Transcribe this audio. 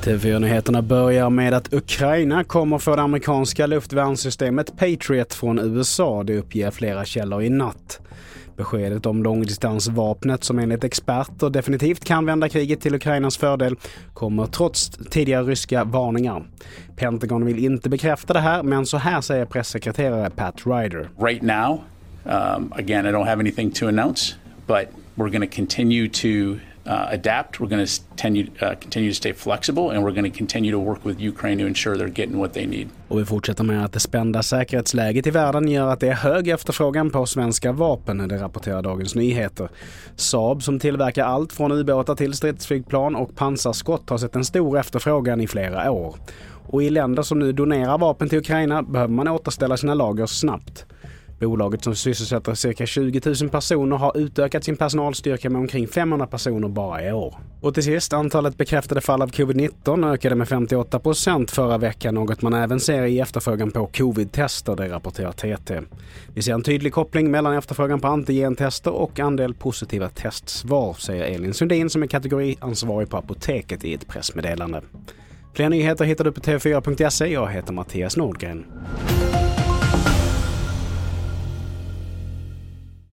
TV4-nyheterna börjar med att Ukraina kommer få det amerikanska luftvärnssystemet Patriot från USA. Det uppger flera källor i natt. Beskedet om långdistansvapnet som enligt experter definitivt kan vända kriget till Ukrainas fördel kommer trots tidigare ryska varningar. Pentagon vill inte bekräfta det här men så här säger pressekreterare Pat Ryder. Right now, um, again I don't have anything to announce but we're going to continue to uh, adapt. We're going to continue, uh, continue to stay flexible and we're going to continue to work with Ukraine to ensure they're getting what they need. Och vi fortsätter med att det spända säkerhetsläget i världen gör att det är hög efterfrågan på svenska vapen, det rapporterar Dagens Nyheter. Saab som tillverkar allt från ubåtar till stridsflygplan och pansarskott har sett en stor efterfrågan i flera år. Och i länder som nu donerar vapen till Ukraina behöver man återställa sina lager snabbt. Bolaget som sysselsätter cirka 20 000 personer har utökat sin personalstyrka med omkring 500 personer bara i år. Och till sist, antalet bekräftade fall av covid-19 ökade med 58 procent förra veckan, något man även ser i efterfrågan på covid-tester, det rapporterar TT. Vi ser en tydlig koppling mellan efterfrågan på antigentester och andel positiva testsvar, säger Elin Sundin som är kategoriansvarig på Apoteket i ett pressmeddelande. Fler nyheter hittar du på tv4.se. Jag heter Mattias Nordgren.